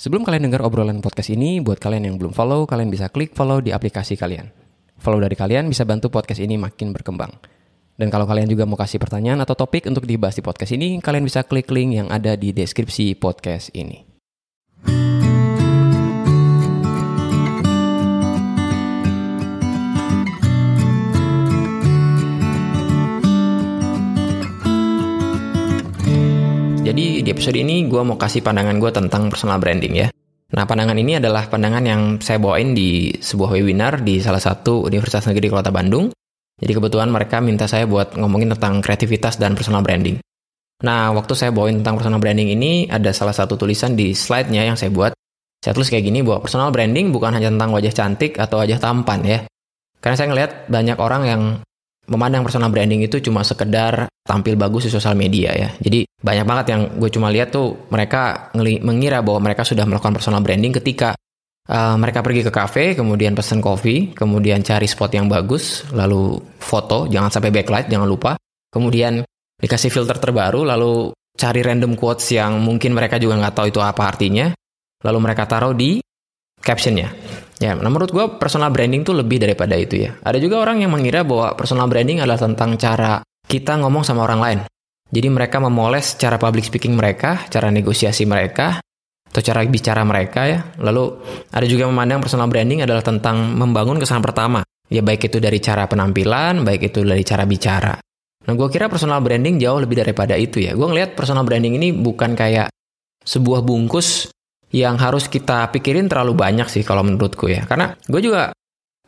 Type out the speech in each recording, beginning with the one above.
Sebelum kalian dengar obrolan podcast ini, buat kalian yang belum follow, kalian bisa klik follow di aplikasi kalian. Follow dari kalian bisa bantu podcast ini makin berkembang. Dan kalau kalian juga mau kasih pertanyaan atau topik untuk dibahas di podcast ini, kalian bisa klik link yang ada di deskripsi podcast ini. Jadi di episode ini gue mau kasih pandangan gue tentang personal branding ya. Nah pandangan ini adalah pandangan yang saya bawain di sebuah webinar di salah satu Universitas Negeri Kota Bandung. Jadi kebetulan mereka minta saya buat ngomongin tentang kreativitas dan personal branding. Nah waktu saya bawain tentang personal branding ini ada salah satu tulisan di slide-nya yang saya buat. Saya tulis kayak gini bahwa personal branding bukan hanya tentang wajah cantik atau wajah tampan ya. Karena saya ngelihat banyak orang yang memandang personal branding itu cuma sekedar tampil bagus di sosial media ya. Jadi banyak banget yang gue cuma lihat tuh mereka mengira bahwa mereka sudah melakukan personal branding ketika uh, mereka pergi ke cafe, kemudian pesen kopi, kemudian cari spot yang bagus, lalu foto, jangan sampai backlight, jangan lupa. Kemudian dikasih filter terbaru, lalu cari random quotes yang mungkin mereka juga nggak tahu itu apa artinya, lalu mereka taruh di captionnya. Ya, nah menurut gue personal branding tuh lebih daripada itu ya. Ada juga orang yang mengira bahwa personal branding adalah tentang cara kita ngomong sama orang lain. Jadi mereka memoles cara public speaking mereka, cara negosiasi mereka, atau cara bicara mereka ya. Lalu ada juga memandang personal branding adalah tentang membangun kesan pertama. Ya baik itu dari cara penampilan, baik itu dari cara bicara. Nah gue kira personal branding jauh lebih daripada itu ya. Gue ngeliat personal branding ini bukan kayak sebuah bungkus yang harus kita pikirin terlalu banyak sih kalau menurutku ya. Karena gue juga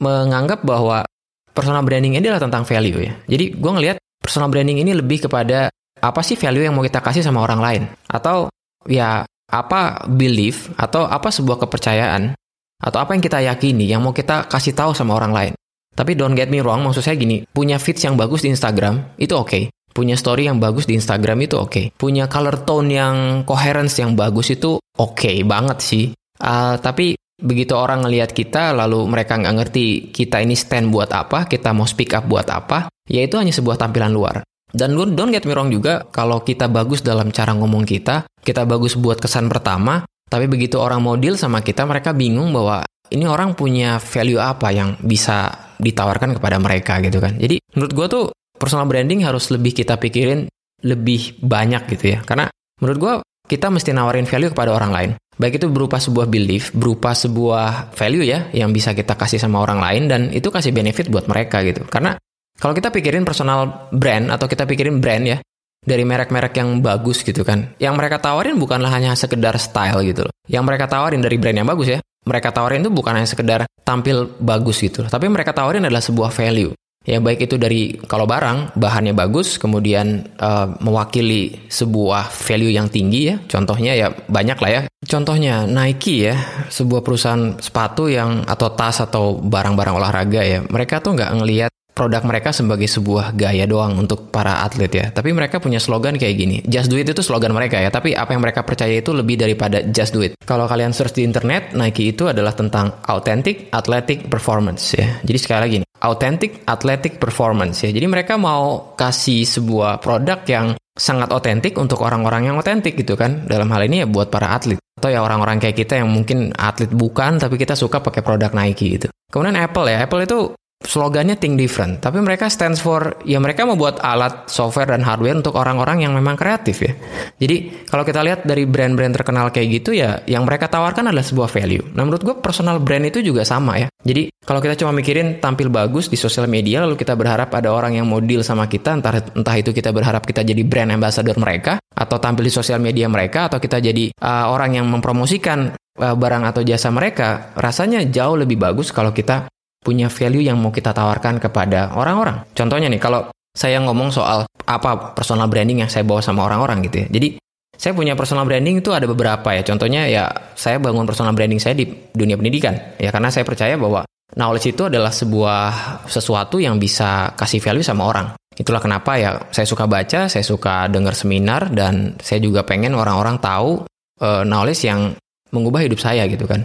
menganggap bahwa personal branding ini adalah tentang value ya. Jadi gue ngelihat personal branding ini lebih kepada apa sih value yang mau kita kasih sama orang lain. Atau ya apa belief atau apa sebuah kepercayaan atau apa yang kita yakini yang mau kita kasih tahu sama orang lain. Tapi don't get me wrong, maksud saya gini, punya feeds yang bagus di Instagram, itu oke. Okay. Punya story yang bagus di Instagram itu oke. Okay. Punya color tone yang coherence yang bagus itu oke okay banget sih. Uh, tapi begitu orang ngelihat kita lalu mereka nggak ngerti kita ini stand buat apa, kita mau speak up buat apa, ya itu hanya sebuah tampilan luar. Dan don't get me wrong juga, kalau kita bagus dalam cara ngomong kita, kita bagus buat kesan pertama, tapi begitu orang mau deal sama kita, mereka bingung bahwa ini orang punya value apa yang bisa ditawarkan kepada mereka gitu kan. Jadi menurut gue tuh personal branding harus lebih kita pikirin lebih banyak gitu ya. Karena menurut gue kita mesti nawarin value kepada orang lain. Baik itu berupa sebuah belief, berupa sebuah value ya yang bisa kita kasih sama orang lain dan itu kasih benefit buat mereka gitu. Karena kalau kita pikirin personal brand atau kita pikirin brand ya dari merek-merek yang bagus gitu kan. Yang mereka tawarin bukanlah hanya sekedar style gitu loh. Yang mereka tawarin dari brand yang bagus ya. Mereka tawarin itu bukan hanya sekedar tampil bagus gitu loh. Tapi mereka tawarin adalah sebuah value. Ya baik itu dari kalau barang bahannya bagus, kemudian uh, mewakili sebuah value yang tinggi ya. Contohnya ya banyak lah ya. Contohnya Nike ya, sebuah perusahaan sepatu yang atau tas atau barang-barang olahraga ya. Mereka tuh nggak ngelihat produk mereka sebagai sebuah gaya doang untuk para atlet ya. Tapi mereka punya slogan kayak gini. Just do it itu slogan mereka ya. Tapi apa yang mereka percaya itu lebih daripada just do it. Kalau kalian search di internet, Nike itu adalah tentang authentic athletic performance ya. Jadi sekali lagi nih, authentic athletic performance ya. Jadi mereka mau kasih sebuah produk yang sangat otentik untuk orang-orang yang otentik gitu kan. Dalam hal ini ya buat para atlet atau ya orang-orang kayak kita yang mungkin atlet bukan tapi kita suka pakai produk Nike gitu. Kemudian Apple ya, Apple itu slogannya think different, tapi mereka stands for ya mereka membuat alat software dan hardware untuk orang-orang yang memang kreatif ya. Jadi kalau kita lihat dari brand-brand terkenal kayak gitu ya, yang mereka tawarkan adalah sebuah value. Nah menurut gue personal brand itu juga sama ya. Jadi kalau kita cuma mikirin tampil bagus di sosial media, lalu kita berharap ada orang yang mau deal sama kita, entah entah itu kita berharap kita jadi brand ambassador mereka, atau tampil di sosial media mereka, atau kita jadi uh, orang yang mempromosikan uh, barang atau jasa mereka, rasanya jauh lebih bagus kalau kita punya value yang mau kita tawarkan kepada orang-orang. Contohnya nih, kalau saya ngomong soal apa personal branding yang saya bawa sama orang-orang gitu ya. Jadi saya punya personal branding itu ada beberapa ya. Contohnya ya saya bangun personal branding saya di dunia pendidikan. Ya karena saya percaya bahwa knowledge itu adalah sebuah sesuatu yang bisa kasih value sama orang. Itulah kenapa ya saya suka baca, saya suka dengar seminar dan saya juga pengen orang-orang tahu uh, knowledge yang mengubah hidup saya gitu kan.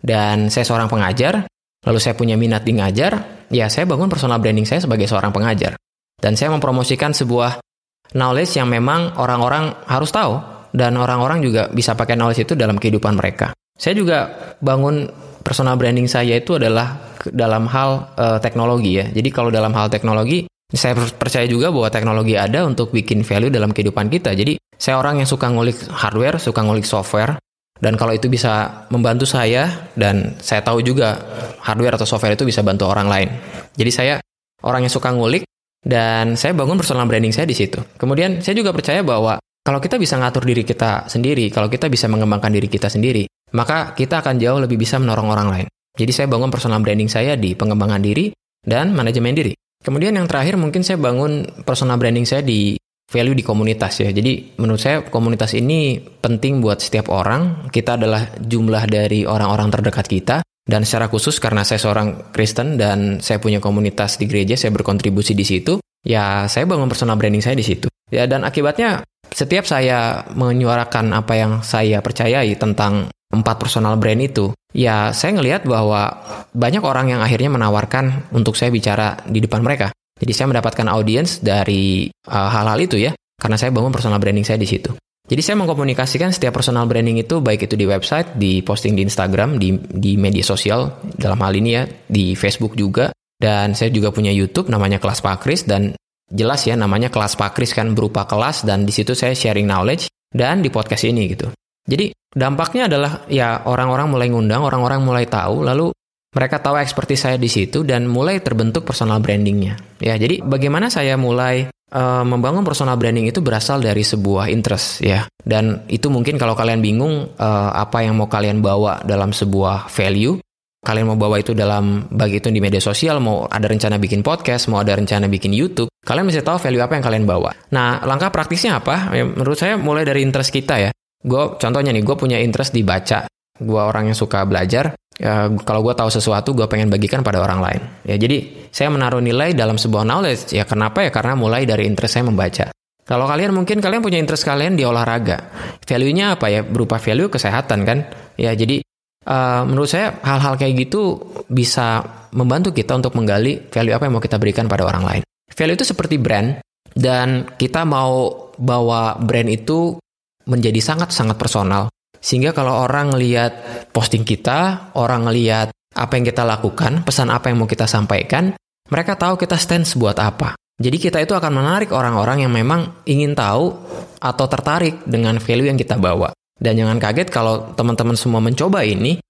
Dan saya seorang pengajar, lalu saya punya minat di ngajar, ya saya bangun personal branding saya sebagai seorang pengajar. Dan saya mempromosikan sebuah knowledge yang memang orang-orang harus tahu dan orang-orang juga bisa pakai knowledge itu dalam kehidupan mereka. Saya juga bangun personal branding saya itu adalah dalam hal uh, teknologi ya. Jadi kalau dalam hal teknologi, saya percaya juga bahwa teknologi ada untuk bikin value dalam kehidupan kita. Jadi saya orang yang suka ngulik hardware, suka ngulik software, dan kalau itu bisa membantu saya, dan saya tahu juga hardware atau software itu bisa bantu orang lain. Jadi saya orang yang suka ngulik, dan saya bangun personal branding saya di situ. Kemudian saya juga percaya bahwa kalau kita bisa ngatur diri kita sendiri, kalau kita bisa mengembangkan diri kita sendiri, maka kita akan jauh lebih bisa menorong orang lain. Jadi saya bangun personal branding saya di pengembangan diri dan manajemen diri. Kemudian yang terakhir mungkin saya bangun personal branding saya di value di komunitas ya. Jadi menurut saya komunitas ini penting buat setiap orang. Kita adalah jumlah dari orang-orang terdekat kita. Dan secara khusus karena saya seorang Kristen dan saya punya komunitas di gereja, saya berkontribusi di situ. Ya saya bangun personal branding saya di situ. Ya dan akibatnya setiap saya menyuarakan apa yang saya percayai tentang empat personal brand itu, ya saya ngelihat bahwa banyak orang yang akhirnya menawarkan untuk saya bicara di depan mereka. Jadi saya mendapatkan audiens dari uh, hal-hal uh, itu ya, karena saya bangun personal branding saya di situ. Jadi saya mengkomunikasikan setiap personal branding itu baik itu di website, di posting di Instagram, di, di media sosial dalam hal ini ya, di Facebook juga. Dan saya juga punya YouTube namanya Kelas Pakris dan jelas ya namanya Kelas Pakris kan berupa kelas dan di situ saya sharing knowledge dan di podcast ini gitu. Jadi dampaknya adalah ya orang-orang mulai ngundang, orang-orang mulai tahu, lalu mereka tahu ekspertis saya di situ dan mulai terbentuk personal brandingnya. Ya, jadi bagaimana saya mulai uh, membangun personal branding itu berasal dari sebuah interest ya. Dan itu mungkin kalau kalian bingung uh, apa yang mau kalian bawa dalam sebuah value, kalian mau bawa itu dalam bagi itu di media sosial, mau ada rencana bikin podcast, mau ada rencana bikin YouTube, kalian mesti tahu value apa yang kalian bawa. Nah, langkah praktisnya apa? Ya, menurut saya mulai dari interest kita ya. Gue contohnya nih, gue punya interest di baca. Gue orang yang suka belajar. Ya, kalau gue tahu sesuatu, gue pengen bagikan pada orang lain. Ya, jadi saya menaruh nilai dalam sebuah knowledge. Ya, kenapa ya? Karena mulai dari interest saya membaca. Kalau kalian mungkin kalian punya interest kalian di olahraga. Value-nya apa ya? Berupa value kesehatan kan? Ya, jadi uh, menurut saya hal-hal kayak gitu bisa membantu kita untuk menggali value apa yang mau kita berikan pada orang lain. Value itu seperti brand dan kita mau bawa brand itu menjadi sangat-sangat personal. Sehingga kalau orang ngelihat posting kita, orang ngelihat apa yang kita lakukan, pesan apa yang mau kita sampaikan, mereka tahu kita stand sebuat apa. Jadi kita itu akan menarik orang-orang yang memang ingin tahu atau tertarik dengan value yang kita bawa. Dan jangan kaget kalau teman-teman semua mencoba ini,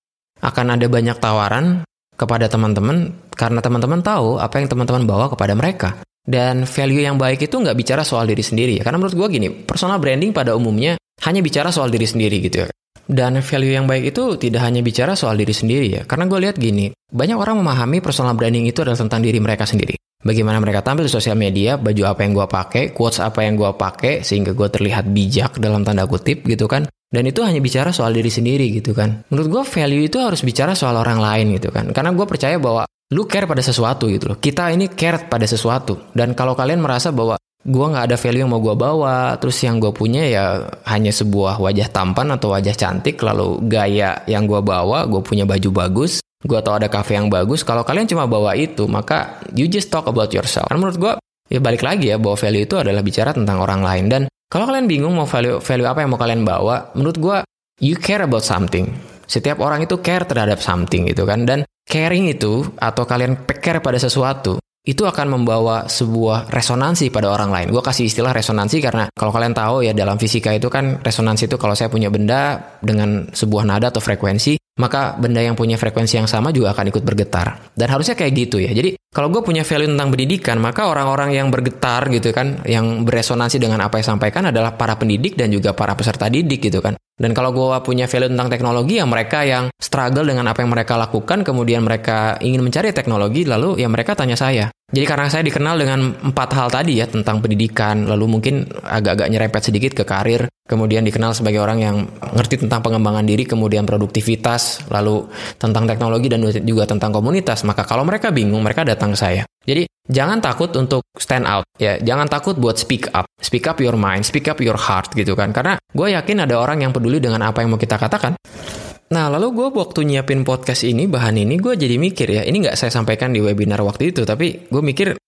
akan ada banyak tawaran kepada teman-teman karena teman-teman tahu apa yang teman-teman bawa kepada mereka. Dan value yang baik itu nggak bicara soal diri sendiri. Karena menurut gue gini, personal branding pada umumnya hanya bicara soal diri sendiri gitu ya. Dan value yang baik itu tidak hanya bicara soal diri sendiri ya. Karena gue lihat gini, banyak orang memahami personal branding itu adalah tentang diri mereka sendiri. Bagaimana mereka tampil di sosial media, baju apa yang gue pakai, quotes apa yang gue pakai, sehingga gue terlihat bijak dalam tanda kutip gitu kan. Dan itu hanya bicara soal diri sendiri gitu kan. Menurut gue value itu harus bicara soal orang lain gitu kan. Karena gue percaya bahwa lu care pada sesuatu gitu loh. Kita ini care pada sesuatu. Dan kalau kalian merasa bahwa gue nggak ada value yang mau gue bawa. Terus yang gue punya ya hanya sebuah wajah tampan atau wajah cantik. Lalu gaya yang gue bawa gue punya baju bagus. Gue tau ada cafe yang bagus. Kalau kalian cuma bawa itu maka you just talk about yourself. Karena menurut gue ya balik lagi ya bahwa value itu adalah bicara tentang orang lain. Dan kalau kalian bingung mau value value apa yang mau kalian bawa menurut gue you care about something. Setiap orang itu care terhadap something gitu kan. Dan caring itu atau kalian care pada sesuatu itu akan membawa sebuah resonansi pada orang lain. Gue kasih istilah resonansi karena kalau kalian tahu ya dalam fisika itu kan resonansi itu kalau saya punya benda dengan sebuah nada atau frekuensi, maka benda yang punya frekuensi yang sama juga akan ikut bergetar. Dan harusnya kayak gitu ya. Jadi kalau gue punya value tentang pendidikan, maka orang-orang yang bergetar gitu kan, yang beresonansi dengan apa yang sampaikan adalah para pendidik dan juga para peserta didik gitu kan. Dan kalau gue punya value tentang teknologi, ya mereka yang struggle dengan apa yang mereka lakukan, kemudian mereka ingin mencari teknologi, lalu ya mereka tanya saya. Jadi karena saya dikenal dengan empat hal tadi ya, tentang pendidikan, lalu mungkin agak-agak nyerempet sedikit ke karir, kemudian dikenal sebagai orang yang ngerti tentang pengembangan diri, kemudian produktivitas, lalu tentang teknologi dan juga tentang komunitas, maka kalau mereka bingung, mereka datang ke saya. Jadi jangan takut untuk stand out ya jangan takut buat speak up. Speak up your mind speak up your heart gitu kan. Karena gue yakin ada orang yang peduli dengan apa yang mau kita katakan nah lalu gue waktu nyiapin podcast ini bahan ini gue jadi mikir ya ini nggak saya sampaikan di webinar waktu itu tapi gue mikir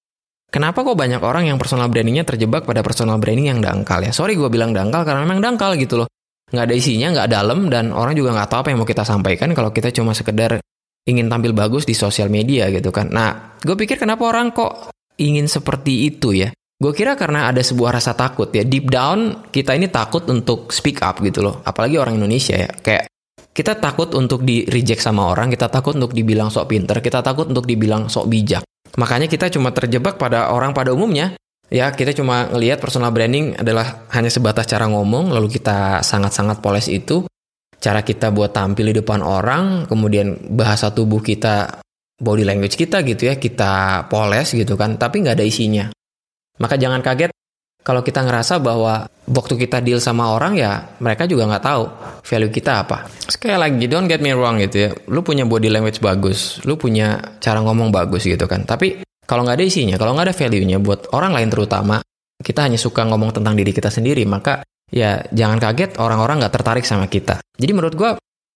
Kenapa kok banyak orang yang personal brandingnya terjebak pada personal branding yang dangkal ya? Sorry gue bilang dangkal karena memang dangkal gitu loh. nggak ada isinya, nggak dalam, dan orang juga nggak tahu apa yang mau kita sampaikan kalau kita cuma sekedar ingin tampil bagus di sosial media gitu kan. Nah, gue pikir kenapa orang kok ingin seperti itu ya? Gue kira karena ada sebuah rasa takut ya. Deep down kita ini takut untuk speak up gitu loh. Apalagi orang Indonesia ya. Kayak kita takut untuk di reject sama orang, kita takut untuk dibilang sok pinter, kita takut untuk dibilang sok bijak. Makanya kita cuma terjebak pada orang pada umumnya. Ya, kita cuma ngelihat personal branding adalah hanya sebatas cara ngomong, lalu kita sangat-sangat poles itu. Cara kita buat tampil di depan orang, kemudian bahasa tubuh kita, body language kita gitu ya, kita poles gitu kan, tapi nggak ada isinya. Maka jangan kaget kalau kita ngerasa bahwa waktu kita deal sama orang ya mereka juga nggak tahu value kita apa. Sekali lagi, don't get me wrong gitu ya. Lu punya body language bagus, lu punya cara ngomong bagus gitu kan. Tapi kalau nggak ada isinya, kalau nggak ada value-nya buat orang lain terutama, kita hanya suka ngomong tentang diri kita sendiri, maka ya jangan kaget orang-orang nggak tertarik sama kita. Jadi menurut gue,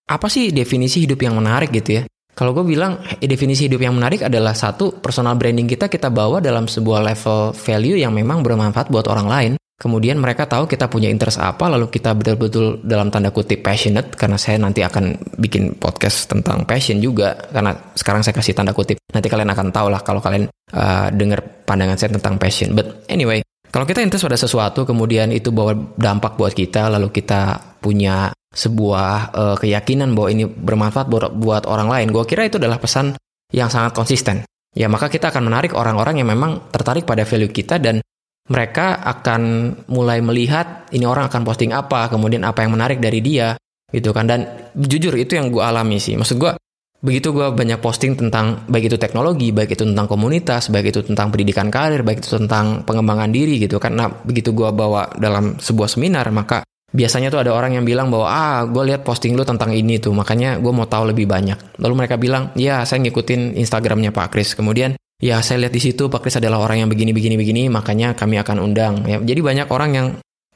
apa sih definisi hidup yang menarik gitu ya? Kalau gue bilang definisi hidup yang menarik adalah satu personal branding kita kita bawa dalam sebuah level value yang memang bermanfaat buat orang lain. Kemudian mereka tahu kita punya interest apa, lalu kita betul-betul dalam tanda kutip passionate karena saya nanti akan bikin podcast tentang passion juga karena sekarang saya kasih tanda kutip. Nanti kalian akan tahu lah kalau kalian uh, dengar pandangan saya tentang passion. But anyway, kalau kita interest pada sesuatu kemudian itu bawa dampak buat kita, lalu kita punya sebuah uh, keyakinan bahwa ini bermanfaat buat, buat orang lain, gue kira itu adalah pesan yang sangat konsisten. Ya maka kita akan menarik orang-orang yang memang tertarik pada value kita dan mereka akan mulai melihat ini orang akan posting apa, kemudian apa yang menarik dari dia, gitu kan. Dan jujur itu yang gue alami sih. Maksud gue begitu gue banyak posting tentang baik itu teknologi, baik itu tentang komunitas, baik itu tentang pendidikan karir, baik itu tentang pengembangan diri gitu kan. Nah begitu gue bawa dalam sebuah seminar maka biasanya tuh ada orang yang bilang bahwa ah gue lihat posting lu tentang ini tuh makanya gue mau tahu lebih banyak. Lalu mereka bilang ya saya ngikutin instagramnya Pak Kris. Kemudian ya saya lihat di situ Pak Kris adalah orang yang begini begini begini makanya kami akan undang. Ya jadi banyak orang yang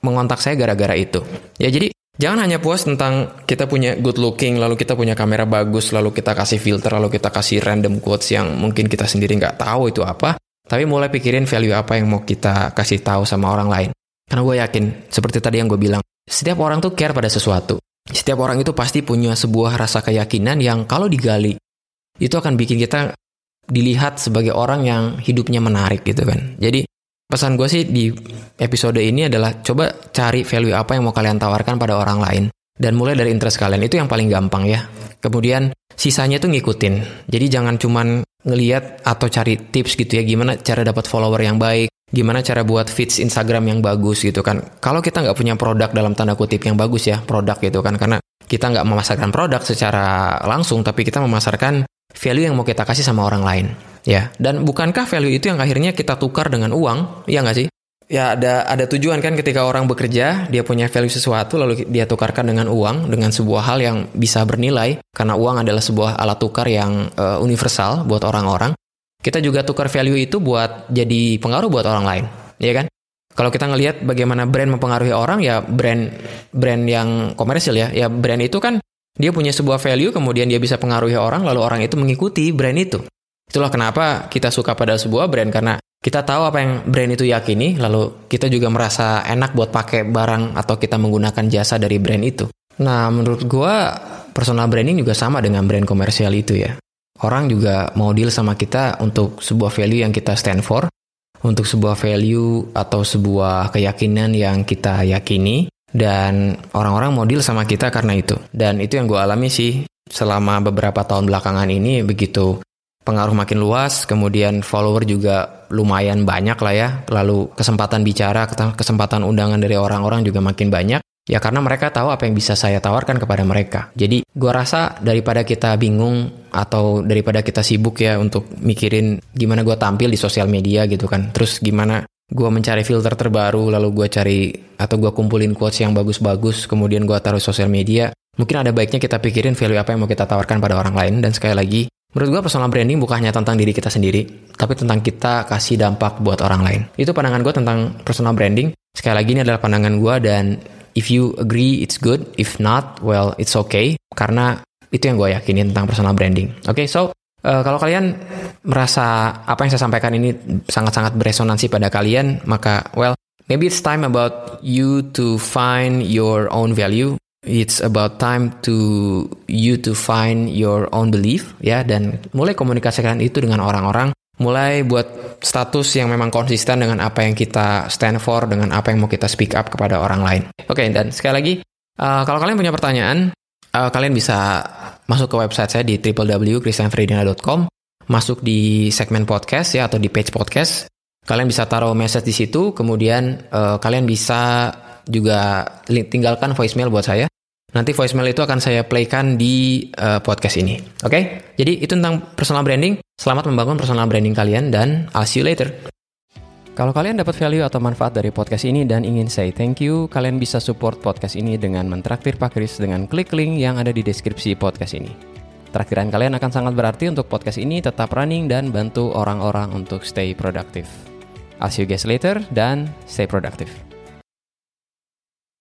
mengontak saya gara-gara itu. Ya jadi jangan hanya puas tentang kita punya good looking lalu kita punya kamera bagus lalu kita kasih filter lalu kita kasih random quotes yang mungkin kita sendiri nggak tahu itu apa tapi mulai pikirin value apa yang mau kita kasih tahu sama orang lain. Karena gue yakin seperti tadi yang gue bilang setiap orang tuh care pada sesuatu. Setiap orang itu pasti punya sebuah rasa keyakinan yang kalau digali, itu akan bikin kita dilihat sebagai orang yang hidupnya menarik gitu kan. Jadi pesan gue sih di episode ini adalah coba cari value apa yang mau kalian tawarkan pada orang lain. Dan mulai dari interest kalian, itu yang paling gampang ya. Kemudian sisanya tuh ngikutin. Jadi jangan cuman ngeliat atau cari tips gitu ya, gimana cara dapat follower yang baik, gimana cara buat feeds Instagram yang bagus gitu kan. Kalau kita nggak punya produk dalam tanda kutip yang bagus ya, produk gitu kan, karena kita nggak memasarkan produk secara langsung, tapi kita memasarkan value yang mau kita kasih sama orang lain, ya. Dan bukankah value itu yang akhirnya kita tukar dengan uang, ya nggak sih? Ya ada ada tujuan kan ketika orang bekerja dia punya value sesuatu lalu dia tukarkan dengan uang dengan sebuah hal yang bisa bernilai karena uang adalah sebuah alat tukar yang uh, universal buat orang-orang kita juga tukar value itu buat jadi pengaruh buat orang lain, ya kan? Kalau kita ngelihat bagaimana brand mempengaruhi orang, ya brand brand yang komersil ya, ya brand itu kan dia punya sebuah value, kemudian dia bisa pengaruhi orang, lalu orang itu mengikuti brand itu. Itulah kenapa kita suka pada sebuah brand karena kita tahu apa yang brand itu yakini, lalu kita juga merasa enak buat pakai barang atau kita menggunakan jasa dari brand itu. Nah, menurut gua personal branding juga sama dengan brand komersial itu ya orang juga mau deal sama kita untuk sebuah value yang kita stand for, untuk sebuah value atau sebuah keyakinan yang kita yakini, dan orang-orang mau deal sama kita karena itu. Dan itu yang gue alami sih selama beberapa tahun belakangan ini begitu pengaruh makin luas, kemudian follower juga lumayan banyak lah ya, lalu kesempatan bicara, kesempatan undangan dari orang-orang juga makin banyak. Ya karena mereka tahu apa yang bisa saya tawarkan kepada mereka. Jadi gua rasa daripada kita bingung atau daripada kita sibuk ya untuk mikirin gimana gua tampil di sosial media gitu kan. Terus gimana gua mencari filter terbaru lalu gua cari atau gua kumpulin quotes yang bagus-bagus kemudian gua taruh sosial media. Mungkin ada baiknya kita pikirin value apa yang mau kita tawarkan pada orang lain dan sekali lagi Menurut gue personal branding bukan hanya tentang diri kita sendiri, tapi tentang kita kasih dampak buat orang lain. Itu pandangan gue tentang personal branding. Sekali lagi ini adalah pandangan gue dan if you agree it's good. If not well it's okay. Karena itu yang gue yakinin tentang personal branding. Oke okay, so uh, kalau kalian merasa apa yang saya sampaikan ini sangat-sangat beresonansi pada kalian maka well maybe it's time about you to find your own value. It's about time to you to find your own belief ya dan mulai komunikasikan itu dengan orang-orang mulai buat status yang memang konsisten dengan apa yang kita stand for dengan apa yang mau kita speak up kepada orang lain oke okay, dan sekali lagi uh, kalau kalian punya pertanyaan uh, kalian bisa masuk ke website saya di www.christianfredina.com masuk di segmen podcast ya atau di page podcast kalian bisa taruh message di situ kemudian uh, kalian bisa juga tinggalkan voicemail buat saya. Nanti voicemail itu akan saya playkan di uh, podcast ini. Oke? Okay? Jadi itu tentang personal branding. Selamat membangun personal branding kalian dan I'll see you later. Kalau kalian dapat value atau manfaat dari podcast ini dan ingin say thank you, kalian bisa support podcast ini dengan mentraktir Pak Kris dengan klik link yang ada di deskripsi podcast ini. Traktiran kalian akan sangat berarti untuk podcast ini tetap running dan bantu orang-orang untuk stay productive. I'll see you guys later dan stay productive.